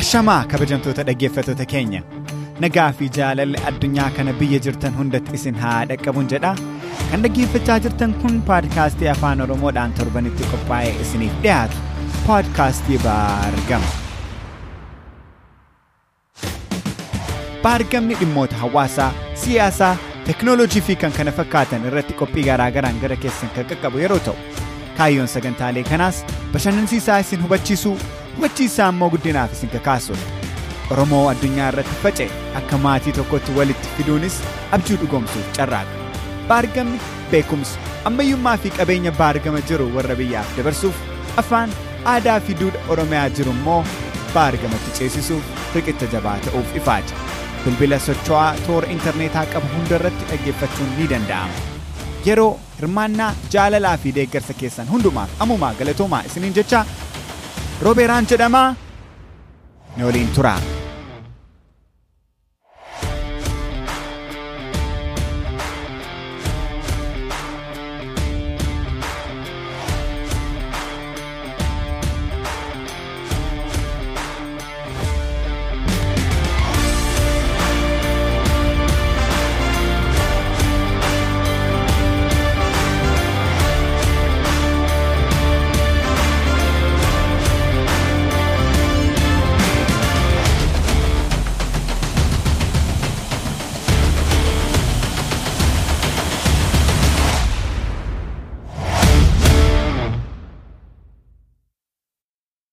Ashamaa kabajamtoota dhaggeeffattoota keenya nagaa fi jaalalli addunyaa kana biyya jirtan hundatti isin haa dhaqqabuun jedha kan dhaggeeffachaa jirtan kun paadkaastii afaan oromoodhaan torbanitti qophaa'ee isiniif dhiyaatu paadkaastii baargama. Baargamni dhimmoota hawaasaa siyaasaa teknoolojii fi kan kana fakkaatan irratti qophii garaagaraan gara keessan kan qaqqabu yeroo ta'u kaayyoon sagantaalee kanaas bashannansiisaa isin hubachiisuu hubachiisaa immoo guddinaaf isin kakaasuudha. Oromoo addunyaa irratti faca'e akka maatii tokkotti walitti fiduunis abjuu dhugoomsuuf carraaqa. Baargamni beekumsa ammayyummaa fi qabeenya baargama jiru warra biyyaaf dabarsuuf afaan aadaa fi duudhaa Oromiyaa jiru immoo baargamatti ceesisuuf riqicha jabaa ta'uuf ifaaja. Bilbila socho'aa toora intarneetaa qabu hunda irratti dhaggeeffachuun ni danda'ama. Yeroo hirmaannaa jaalalaa fi deeggarsa keessan hundumaaf ammumaa galatoomaa isiniin jecha roobeeraan jedhamaa ni waliin turaa.